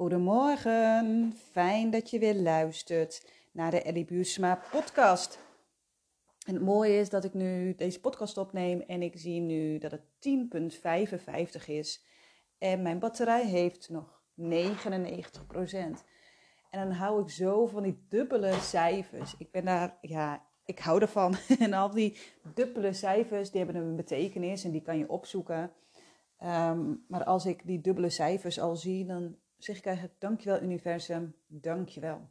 Goedemorgen, fijn dat je weer luistert naar de Ellie Buursma podcast. En het mooie is dat ik nu deze podcast opneem en ik zie nu dat het 10.55 is. En mijn batterij heeft nog 99%. En dan hou ik zo van die dubbele cijfers. Ik ben daar, ja, ik hou ervan. En al die dubbele cijfers, die hebben een betekenis en die kan je opzoeken. Ehm, maar als ik die dubbele cijfers al zie, dan zeg ik eigenlijk dankjewel universum, dankjewel.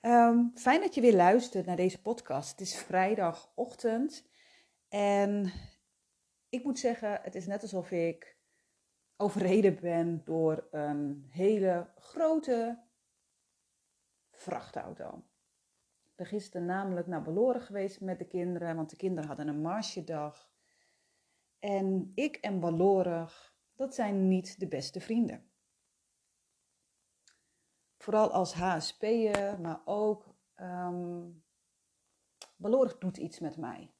Um, fijn dat je weer luistert naar deze podcast. Het is vrijdagochtend en ik moet zeggen, het is net alsof ik overreden ben door een hele grote vrachtauto. Ik ben gisteren namelijk naar Beloren geweest met de kinderen, want de kinderen hadden een marchedag. En ik en Balorig, dat zijn niet de beste vrienden. Vooral als HSP'er, maar ook um, doet iets met mij.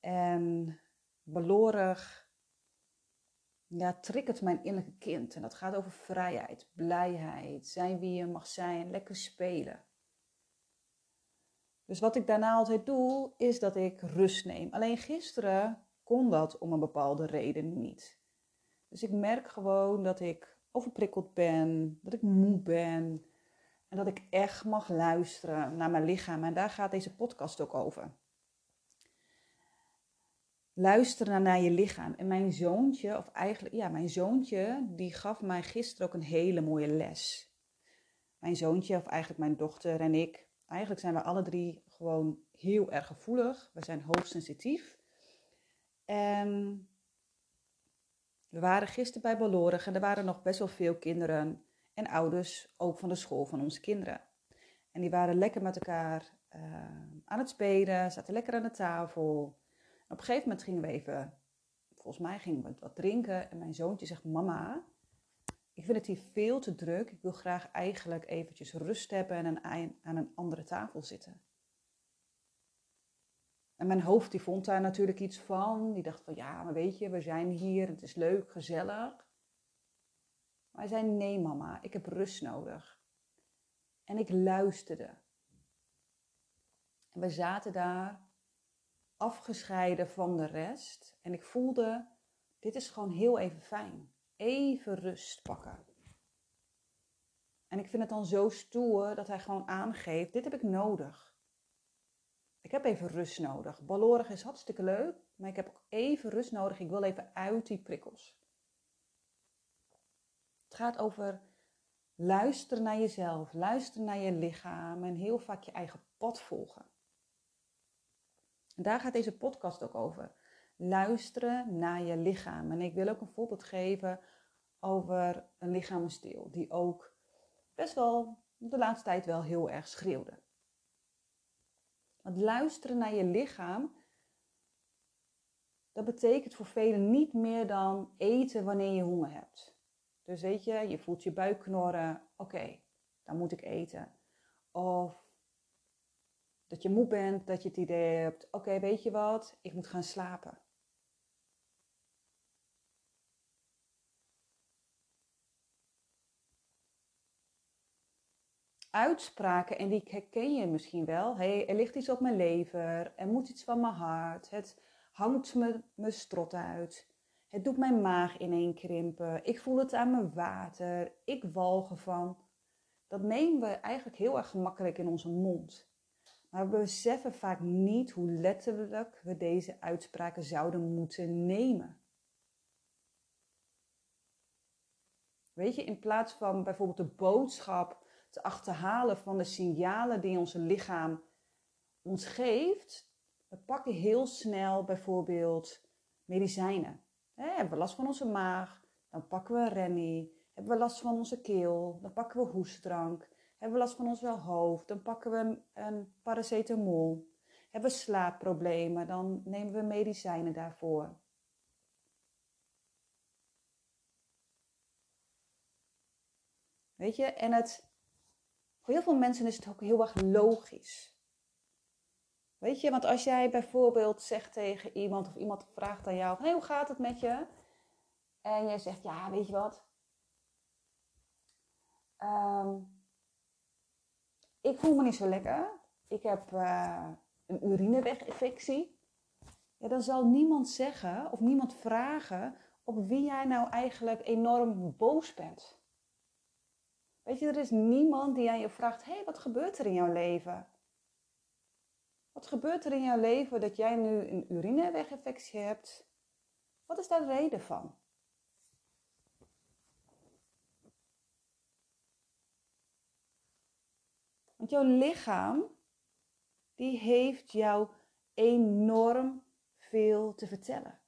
En Balorig ja, triggert mijn innerlijke kind. En dat gaat over vrijheid, blijheid, zijn wie je mag zijn, lekker spelen. Dus wat ik daarna altijd doe, is dat ik rust neem. Alleen gisteren kon dat om een bepaalde reden niet. Dus ik merk gewoon dat ik overprikkeld ben, dat ik moe ben en dat ik echt mag luisteren naar mijn lichaam. En daar gaat deze podcast ook over. Luisteren naar je lichaam. En mijn zoontje, of eigenlijk, ja, mijn zoontje, die gaf mij gisteren ook een hele mooie les. Mijn zoontje, of eigenlijk mijn dochter en ik, eigenlijk zijn we alle drie gewoon heel erg gevoelig. We zijn hoogsensitief. En we waren gisteren bij Balorig en er waren nog best wel veel kinderen en ouders, ook van de school van onze kinderen. En die waren lekker met elkaar uh, aan het spelen, zaten lekker aan de tafel. Op een gegeven moment gingen we even, volgens mij gingen we wat drinken. En mijn zoontje zegt, mama, ik vind het hier veel te druk. Ik wil graag eigenlijk eventjes rust hebben en aan een andere tafel zitten. En mijn hoofd die vond daar natuurlijk iets van. Die dacht van ja, maar weet je, we zijn hier, het is leuk, gezellig. Maar hij zei nee mama, ik heb rust nodig. En ik luisterde. En we zaten daar afgescheiden van de rest. En ik voelde, dit is gewoon heel even fijn. Even rust pakken. En ik vind het dan zo stoer dat hij gewoon aangeeft, dit heb ik nodig. Ik heb even rust nodig. Ballorig is hartstikke leuk, maar ik heb ook even rust nodig. Ik wil even uit die prikkels. Het gaat over luisteren naar jezelf, luisteren naar je lichaam en heel vaak je eigen pad volgen. En daar gaat deze podcast ook over. Luisteren naar je lichaam. En ik wil ook een voorbeeld geven over een lichaamsdeel die ook best wel de laatste tijd wel heel erg schreeuwde. Want luisteren naar je lichaam, dat betekent voor velen niet meer dan eten wanneer je honger hebt. Dus weet je, je voelt je buik knorren, oké, dan moet ik eten. Of dat je moe bent, dat je het idee hebt, oké, weet je wat, ik moet gaan slapen. Uitspraken, en die herken je misschien wel. Hey, er ligt iets op mijn lever, er moet iets van mijn hart, het hangt me mijn strot uit. Het doet mijn maag ineenkrimpen, ik voel het aan mijn water, ik walg ervan. Dat nemen we eigenlijk heel erg gemakkelijk in onze mond. Maar we beseffen vaak niet hoe letterlijk we deze uitspraken zouden moeten nemen. Weet je, in plaats van bijvoorbeeld de boodschap te achterhalen van de signalen die ons lichaam ons geeft. We pakken heel snel bijvoorbeeld medicijnen. hebben we last van onze maag, dan pakken we Rennie. Hebben we last van onze keel, dan pakken we hoestdrank. Hebben we last van ons hoofd, dan pakken we een paracetamol. Hebben we slaapproblemen, dan nemen we medicijnen daarvoor. Weet je, en het voor heel veel mensen is het ook heel erg logisch. Weet je, want als jij bijvoorbeeld zegt tegen iemand of iemand vraagt aan jou: hey, hoe gaat het met je? En jij zegt, ja, weet je wat? Ehm, ik voel me niet zo lekker. Ik heb uh, een urineweginfectie. Ja, dan zal niemand zeggen of niemand vragen op wie jij nou eigenlijk enorm boos bent. Weet je, er is niemand die aan je vraagt: hé, hey, wat gebeurt er in jouw leven? Wat gebeurt er in jouw leven dat jij nu een urineweginfectie hebt? Wat is daar de reden van? Want jouw lichaam, die heeft jou enorm veel te vertellen.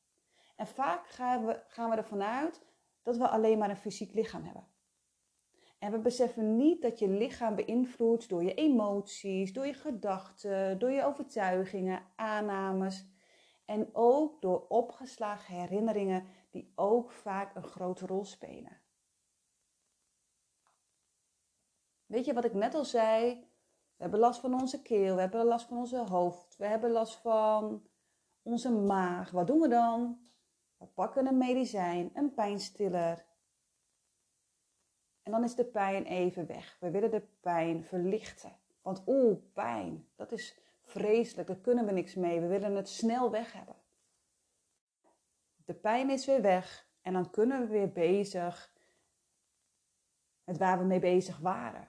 En vaak gaan we, gaan we ervan uit dat we alleen maar een fysiek lichaam hebben. En we beseffen niet dat je lichaam beïnvloedt door je emoties, door je gedachten, door je overtuigingen, aannames en ook door opgeslagen herinneringen die ook vaak een grote rol spelen. Weet je wat ik net al zei? We hebben last van onze keel, we hebben last van onze hoofd, we hebben last van onze maag. Wat doen we dan? We pakken een medicijn, een pijnstiller. En dan is de pijn even weg. We willen de pijn verlichten. Want oeh, pijn, dat is vreselijk, daar kunnen we niks mee. We willen het snel weg hebben. De pijn is weer weg en dan kunnen we weer bezig met waar we mee bezig waren.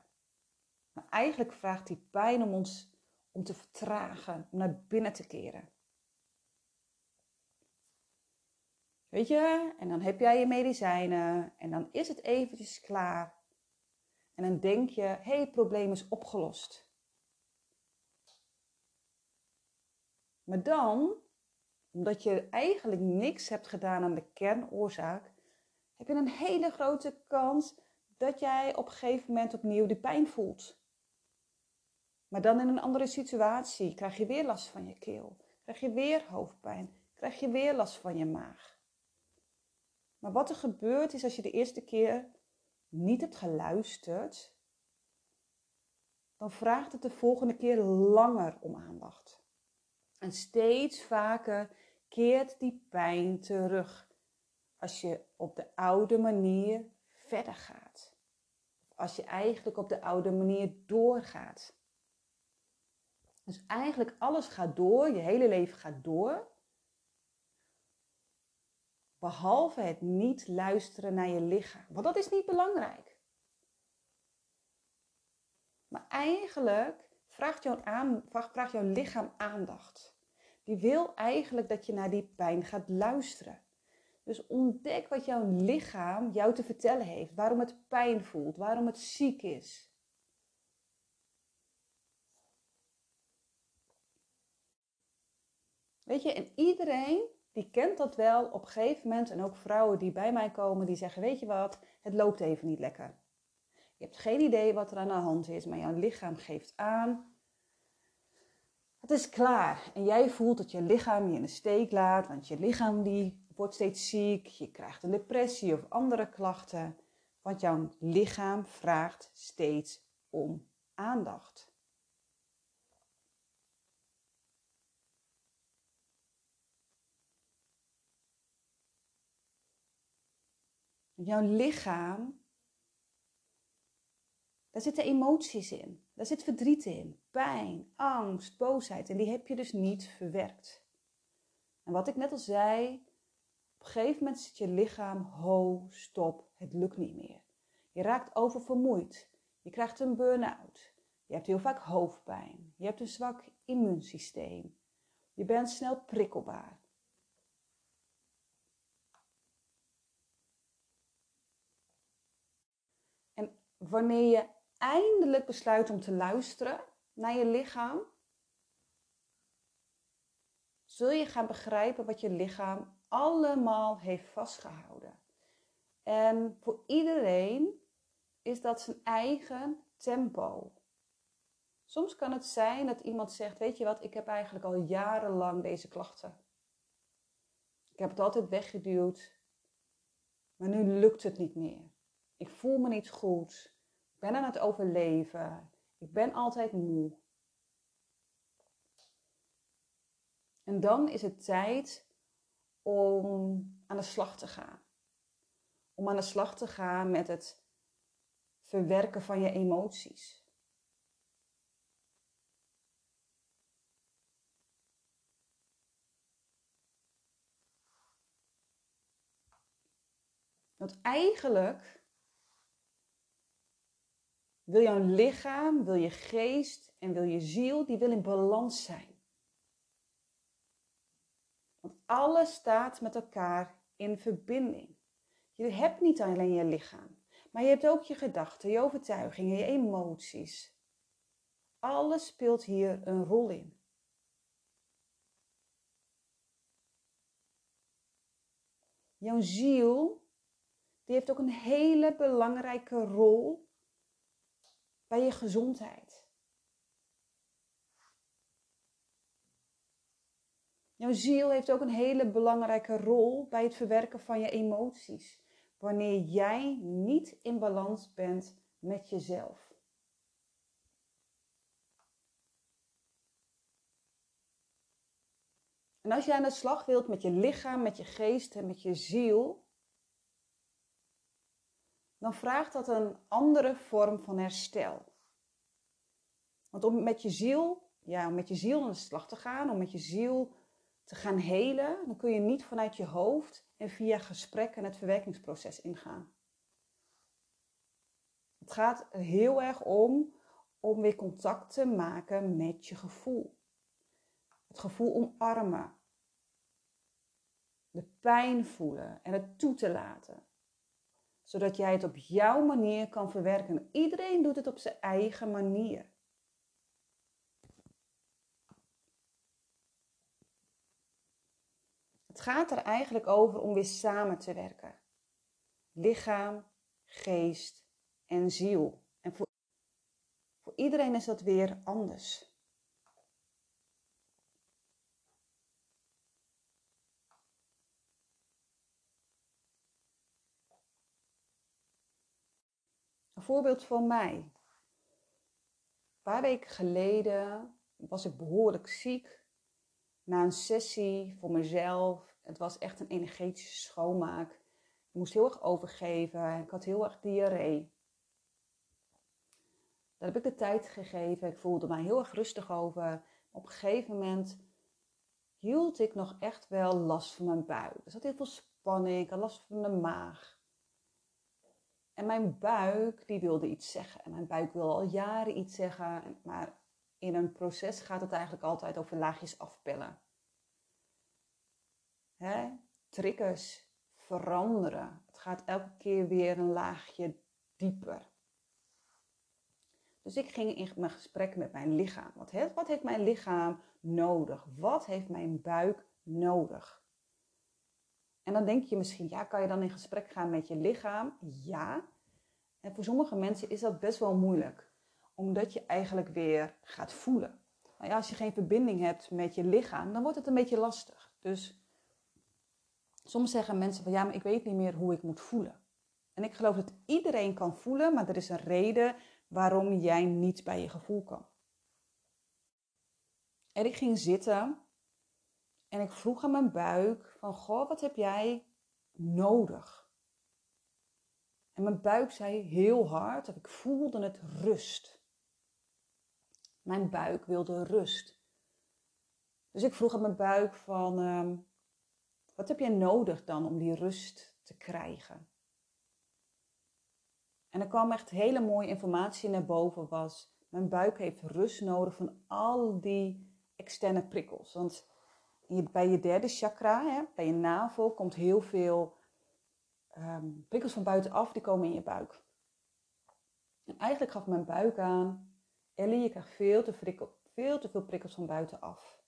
Maar eigenlijk vraagt die pijn om ons om te vertragen, om naar binnen te keren. Weet je, en dan heb jij je medicijnen en dan is het eventjes klaar. En dan denk je, hé, hey, het probleem is opgelost. Maar dan, omdat je eigenlijk niks hebt gedaan aan de kernoorzaak, heb je een hele grote kans dat jij op een gegeven moment opnieuw die pijn voelt. Maar dan in een andere situatie krijg je weer last van je keel, krijg je weer hoofdpijn, krijg je weer last van je maag. Maar wat er gebeurt is als je de eerste keer niet hebt geluisterd, dan vraagt het de volgende keer langer om aandacht. En steeds vaker keert die pijn terug als je op de oude manier verder gaat. Als je eigenlijk op de oude manier doorgaat. Dus eigenlijk alles gaat door, je hele leven gaat door. Behalve het niet luisteren naar je lichaam. Want dat is niet belangrijk. Maar eigenlijk vraagt jouw, aan, vraagt jouw lichaam aandacht. Die wil eigenlijk dat je naar die pijn gaat luisteren. Dus ontdek wat jouw lichaam jou te vertellen heeft. Waarom het pijn voelt, waarom het ziek is. Weet je, en iedereen die kent dat wel op een gegeven moment. En ook vrouwen die bij mij komen, die zeggen: Weet je wat, het loopt even niet lekker. Je hebt geen idee wat er aan de hand is, maar jouw lichaam geeft aan. Het is klaar. En jij voelt dat je lichaam je in de steek laat, want je lichaam die wordt steeds ziek. Je krijgt een depressie of andere klachten. Want jouw lichaam vraagt steeds om aandacht. Jouw lichaam, daar zitten emoties in. Daar zit verdriet in, pijn, angst, boosheid. En die heb je dus niet verwerkt. En wat ik net al zei, op een gegeven moment zit je lichaam, ho, stop, het lukt niet meer. Je raakt oververmoeid. Je krijgt een burn-out. Je hebt heel vaak hoofdpijn. Je hebt een zwak immuunsysteem. Je bent snel prikkelbaar. Wanneer je eindelijk besluit om te luisteren naar je lichaam, zul je gaan begrijpen wat je lichaam allemaal heeft vastgehouden. En voor iedereen is dat zijn eigen tempo. Soms kan het zijn dat iemand zegt: Weet je wat, ik heb eigenlijk al jarenlang deze klachten. Ik heb het altijd weggeduwd, maar nu lukt het niet meer. Ik voel me niet goed ben aan het overleven. Ik ben altijd moe. En dan is het tijd om aan de slag te gaan. om aan de slag te gaan met het verwerken van je emoties. Want eigenlijk wil jouw lichaam, wil je geest en wil je ziel, die wil in balans zijn. Want alles staat met elkaar in verbinding. Je hebt niet alleen je lichaam, maar je hebt ook je gedachten, je overtuigingen, je emoties. Alles speelt hier een rol in. Jouw ziel, die heeft ook een hele belangrijke rol bij je gezondheid. Jouw ziel heeft ook een hele belangrijke rol bij het verwerken van je emoties. Wanneer jij niet in balans bent met jezelf. En als je aan de slag wilt met je lichaam, met je geest en met je ziel, dan vraagt dat een andere vorm van herstel. Want om met je ziel, ja, om met je ziel aan de slag te gaan, om met je ziel te gaan helen, dan kun je niet vanuit je hoofd en via gesprekken het verwerkingsproces ingaan. Het gaat heel erg om om weer contact te maken met je gevoel. Het gevoel omarmen. De pijn voelen en het toe te laten. Zodat jij het op jouw manier kan verwerken. Iedereen doet het op zijn eigen manier. Het gaat er eigenlijk over om weer samen te werken. Lichaam, geest en ziel. En voor, voor iedereen is dat weer anders. Voorbeeld van mij. Een paar weken geleden was ik behoorlijk ziek na een sessie voor mezelf. Het was echt een energetische schoonmaak. Ik moest heel erg overgeven. Ik had heel erg diarree. Daar heb ik de tijd gegeven. Ik voelde mij heel erg rustig over. Op een gegeven moment hield ik nog echt wel last van mijn buik. Er zat heel veel spanning. Ik had last van mijn maag. En mijn buik, die wilde iets zeggen. En mijn buik wil al jaren iets zeggen. Maar in een proces gaat het eigenlijk altijd over laagjes afpellen. Hè? Triggers veranderen. Het gaat elke keer weer een laagje dieper. Dus ik ging in mijn gesprek met mijn lichaam. Wat heeft, wat heeft mijn lichaam nodig? Wat heeft mijn buik nodig? En dan denk je misschien, ja, kan je dan in gesprek gaan met je lichaam? Ja. En voor sommige mensen is dat best wel moeilijk omdat je eigenlijk weer gaat voelen. Nou ja, als je geen verbinding hebt met je lichaam, dan wordt het een beetje lastig. Dus soms zeggen mensen van ja, maar ik weet niet meer hoe ik moet voelen. En ik geloof dat iedereen kan voelen, maar er is een reden waarom jij niet bij je gevoel kan. En ik ging zitten en ik vroeg aan mijn buik van goh, wat heb jij nodig? En mijn buik zei heel hard, dat ik voelde het rust. Mijn buik wilde rust. Dus ik vroeg aan mijn buik van, ehm, wat heb jij nodig dan om die rust te krijgen? En er kwam echt hele mooie informatie naar boven was, mijn buik heeft rust nodig van al die externe prikkels. Want bij je derde chakra, hè, bij je navel, komt heel veel um, prikkels van buitenaf, die komen in je buik. En eigenlijk gaf mijn buik aan, Ellie, je krijgt veel te, veel te veel prikkels van buitenaf.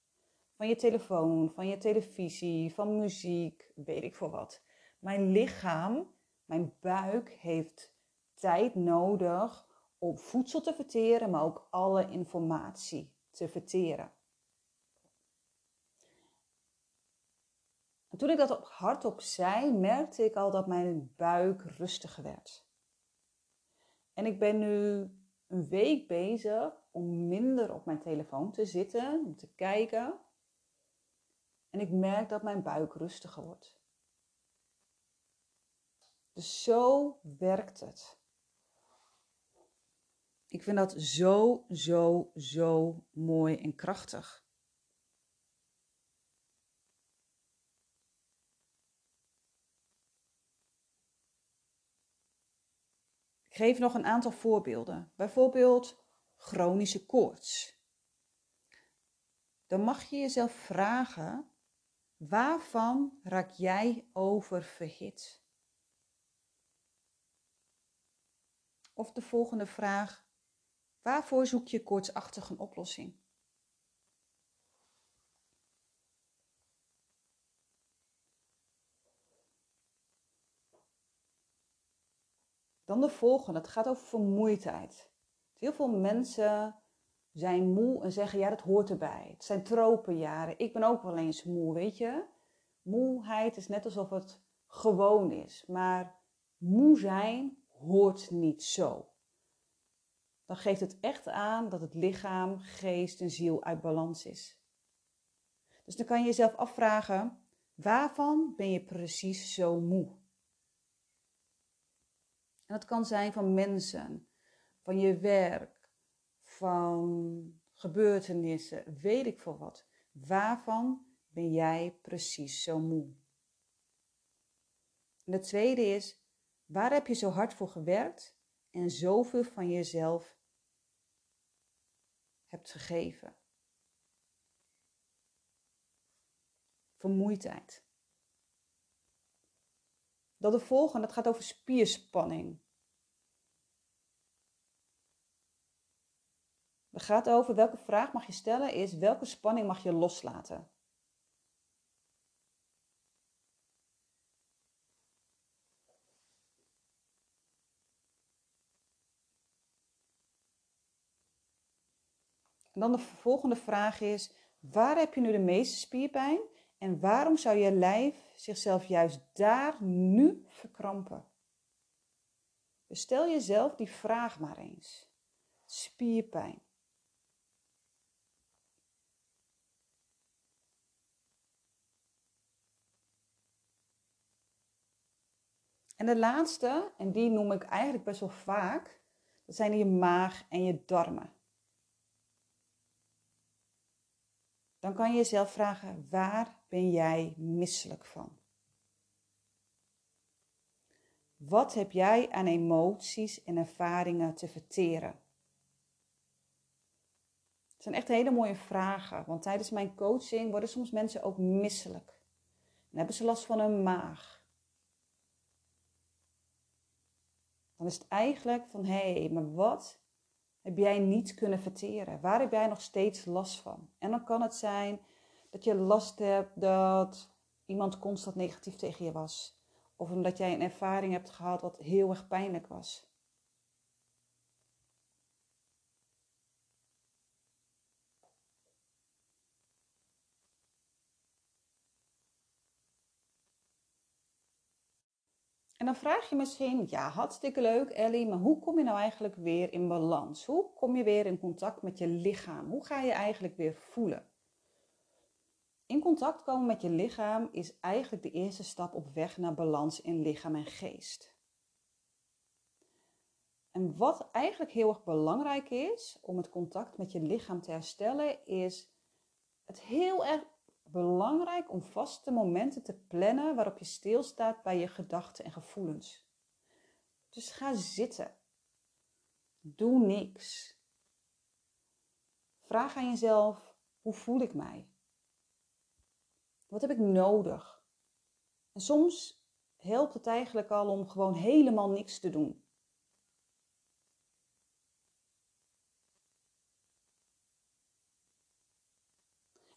Van je telefoon, van je televisie, van muziek, weet ik voor wat. Mijn lichaam, mijn buik heeft tijd nodig om voedsel te verteren, maar ook alle informatie te verteren. Toen ik dat hardop zei, merkte ik al dat mijn buik rustiger werd. En ik ben nu een week bezig om minder op mijn telefoon te zitten, om te kijken. En ik merk dat mijn buik rustiger wordt. Dus zo werkt het. Ik vind dat zo, zo, zo mooi en krachtig. Geef nog een aantal voorbeelden. Bijvoorbeeld chronische koorts. Dan mag je jezelf vragen: waarvan raak jij oververhit? Of de volgende vraag: waarvoor zoek je koortsachtig een oplossing? Dan de volgende, het gaat over vermoeidheid. Heel veel mensen zijn moe en zeggen, ja, dat hoort erbij. Het zijn tropenjaren. Ik ben ook wel eens moe, weet je. Moeheid is net alsof het gewoon is. Maar moe zijn hoort niet zo. Dan geeft het echt aan dat het lichaam, geest en ziel uit balans is. Dus dan kan je jezelf afvragen, waarvan ben je precies zo moe? En dat kan zijn van mensen, van je werk, van gebeurtenissen, weet ik veel wat. Waarvan ben jij precies zo moe? En de tweede is, waar heb je zo hard voor gewerkt en zoveel van jezelf hebt gegeven? Vermoeidheid. Dan de volgende, dat gaat over spierspanning. Het gaat over welke vraag mag je stellen is welke spanning mag je loslaten. En dan de volgende vraag is: waar heb je nu de meeste spierpijn en waarom zou je lijf zichzelf juist daar nu verkrampen? Stel jezelf die vraag maar eens. Spierpijn. En de laatste, en die noem ik eigenlijk best wel vaak, dat zijn je maag en je darmen. Dan kan je jezelf vragen, waar ben jij misselijk van? Wat heb jij aan emoties en ervaringen te verteren? Het zijn echt hele mooie vragen, want tijdens mijn coaching worden soms mensen ook misselijk. En hebben ze last van hun maag. Dan is het eigenlijk van hé, hey, maar wat heb jij niet kunnen verteren? Waar heb jij nog steeds last van? En dan kan het zijn dat je last hebt dat iemand constant negatief tegen je was. Of omdat jij een ervaring hebt gehad wat heel erg pijnlijk was. En dan vraag je misschien, ja, hartstikke leuk Ellie, maar hoe kom je nou eigenlijk weer in balans? Hoe kom je weer in contact met je lichaam? Hoe ga je eigenlijk weer voelen? In contact komen met je lichaam is eigenlijk de eerste stap op weg naar balans in lichaam en geest. En wat eigenlijk heel erg belangrijk is om het contact met je lichaam te herstellen, is het heel erg belangrijk om vaste momenten te plannen waarop je stilstaat bij je gedachten en gevoelens. Dus ga zitten. Doe niks. Vraag aan jezelf: hoe voel ik mij? Wat heb ik nodig? En soms helpt het eigenlijk al om gewoon helemaal niks te doen.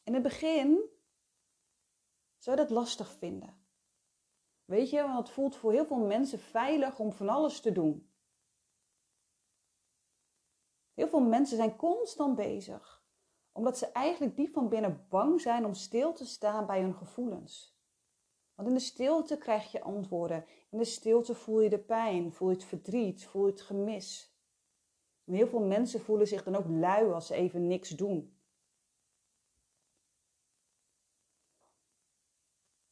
In het begin zou je dat lastig vinden? Weet je, want het voelt voor heel veel mensen veilig om van alles te doen. Heel veel mensen zijn constant bezig, omdat ze eigenlijk diep van binnen bang zijn om stil te staan bij hun gevoelens. Want in de stilte krijg je antwoorden. In de stilte voel je de pijn, voel je het verdriet, voel je het gemis. En heel veel mensen voelen zich dan ook lui als ze even niks doen.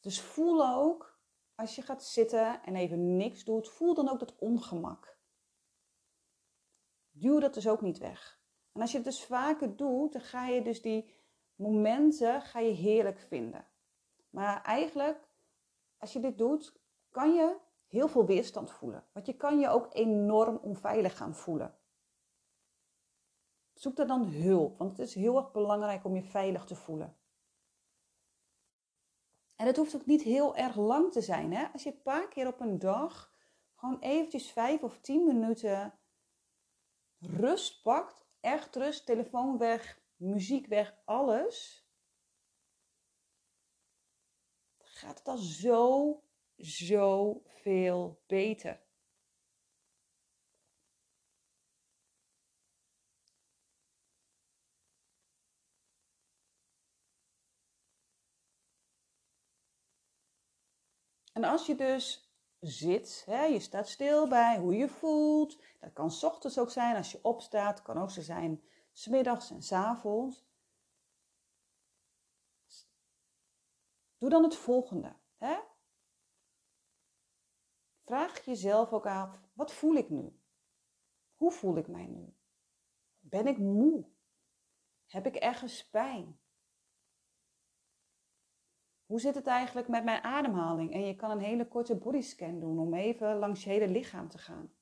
Dus voel ook als je gaat zitten en even niks doet, voel dan ook dat ongemak. Duw dat dus ook niet weg. En als je het dus vaker doet, dan ga je dus die momenten ga je heerlijk vinden. Maar eigenlijk, als je dit doet, kan je heel veel weerstand voelen. Want je kan je ook enorm onveilig gaan voelen. Zoek daar dan hulp, want het is heel erg belangrijk om je veilig te voelen. En het hoeft ook niet heel erg lang te zijn. Hè? Als je een paar keer op een dag gewoon eventjes vijf of tien minuten rust pakt, echt rust, telefoon weg, muziek weg, alles, gaat het al zo, zo veel beter. En als je dus zit, hè, je staat stil bij hoe je voelt. Dat kan ochtends ook zijn als je opstaat, kan ook zo zijn smiddags en s avonds. Doe dan het volgende. Hè? Vraag jezelf ook af, wat voel ik nu? Hoe voel ik mij nu? Ben ik moe? Heb ik ergens pijn? Hoe zit het eigenlijk met mijn ademhaling? En je kan een hele korte bodyscan doen om even langs je hele lichaam te gaan.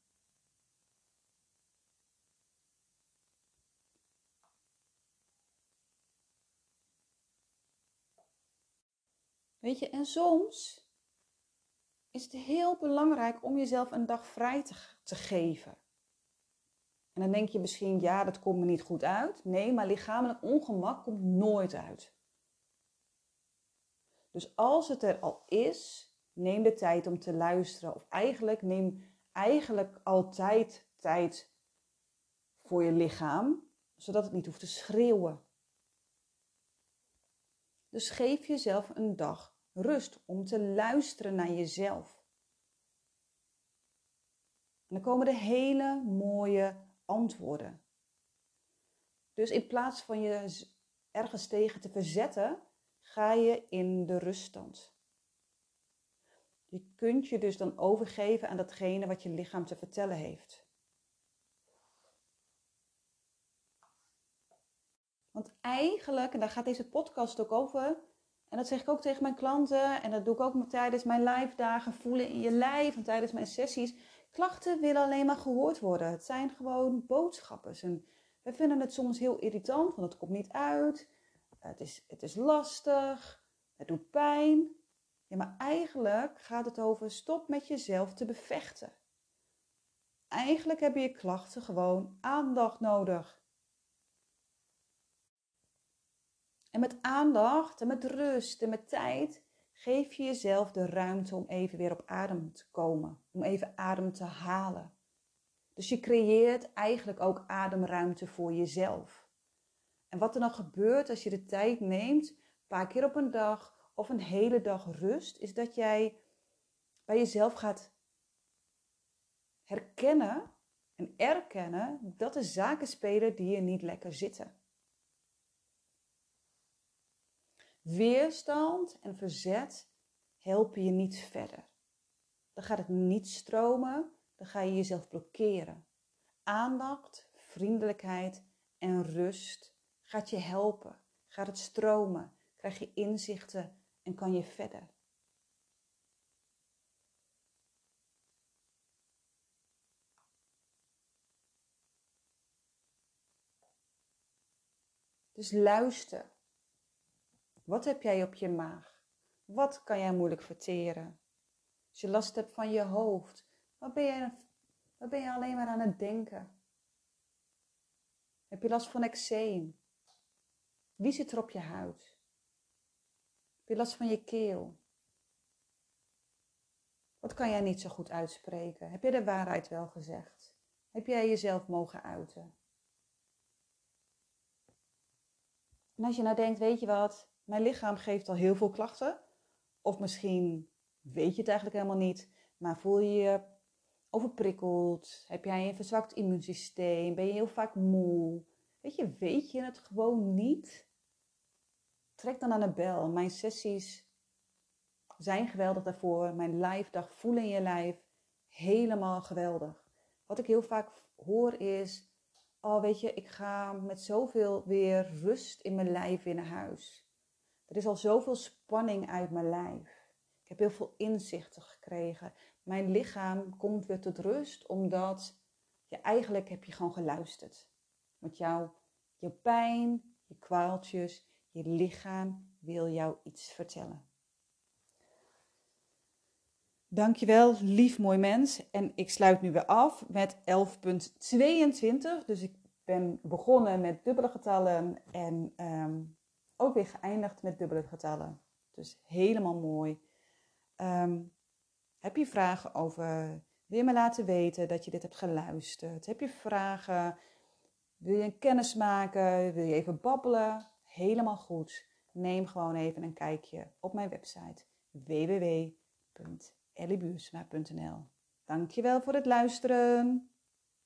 Weet je, en soms is het heel belangrijk om jezelf een dag vrij te, te geven. En dan denk je misschien, ja, dat komt me niet goed uit. Nee, maar lichamelijk ongemak komt nooit uit. Dus als het er al is, neem de tijd om te luisteren. Of eigenlijk neem eigenlijk altijd tijd voor je lichaam, zodat het niet hoeft te schreeuwen. Dus geef jezelf een dag rust om te luisteren naar jezelf. En dan komen er hele mooie antwoorden. Dus in plaats van je ergens tegen te verzetten, ga je in de ruststand. Je kunt je dus dan overgeven aan datgene wat je lichaam te vertellen heeft. Want eigenlijk, en daar gaat deze podcast ook over, en dat zeg ik ook tegen mijn klanten, en dat doe ik ook tijdens mijn live dagen, voelen in je lijf en tijdens mijn sessies. Klachten willen alleen maar gehoord worden. Het zijn gewoon boodschappen. En we vinden het soms heel irritant, want het komt niet uit. Het is, het is lastig, het doet pijn. Ja, maar eigenlijk gaat het over stop met jezelf te bevechten. Eigenlijk hebben je klachten gewoon aandacht nodig. En met aandacht en met rust en met tijd geef je jezelf de ruimte om even weer op adem te komen, om even adem te halen. Dus je creëert eigenlijk ook ademruimte voor jezelf. En wat er dan gebeurt als je de tijd neemt, een paar keer op een dag of een hele dag rust, is dat jij bij jezelf gaat herkennen en erkennen dat er zaken spelen die je niet lekker zitten. Weerstand en verzet helpen je niet verder. Dan gaat het niet stromen, dan ga je jezelf blokkeren. Aandacht, vriendelijkheid en rust gaat je helpen, gaat het stromen, krijg je inzichten en kan je verder. Dus luister. Wat heb jij op je maag? Wat kan jij moeilijk verteren? Als je last hebt van je hoofd, wat ben je, ben je alleen maar aan het denken? Heb je last van eczeem? Wie zit er op je huid? Heb je last van je keel? Wat kan jij niet zo goed uitspreken? Heb je de waarheid wel gezegd? Heb jij jezelf mogen uiten? En als je nou denkt, weet je wat, mijn lichaam geeft al heel veel klachten. Of misschien weet je het eigenlijk helemaal niet, maar voel je je overprikkeld? Heb jij een verzwakt immuunsysteem? Ben je heel vaak moe? Weet je, weet je het gewoon niet? Trek dan aan de bel. Mijn sessies zijn geweldig daarvoor. Mijn live dag voelen in je lijf, helemaal geweldig. Wat ik heel vaak hoor is, oh weet je, ik ga met zoveel weer rust in mijn lijf weer naar huis. Er is al zoveel spanning uit mijn lijf. Ik heb heel veel inzichten gekregen. Mijn lichaam komt weer tot rust omdat je eigenlijk heb je gewoon geluisterd. Met jou, je pijn, je kwaaltjes, je lichaam wil jou iets vertellen. Dankjewel, lief mooi mens. En ik sluit nu weer af met 11.22. Dus ik ben begonnen met dubbele getallen en ehm, ook weer geëindigd met dubbele getallen. Dus helemaal mooi. Ehm, heb je vragen over, wil je me laten weten dat je dit hebt geluisterd? Heb je vragen? Wil je een kennis maken? Wil je even babbelen? Helemaal goed. Neem gewoon even een kijkje op mijn website www.elliebuursma.nl Dankjewel voor het luisteren.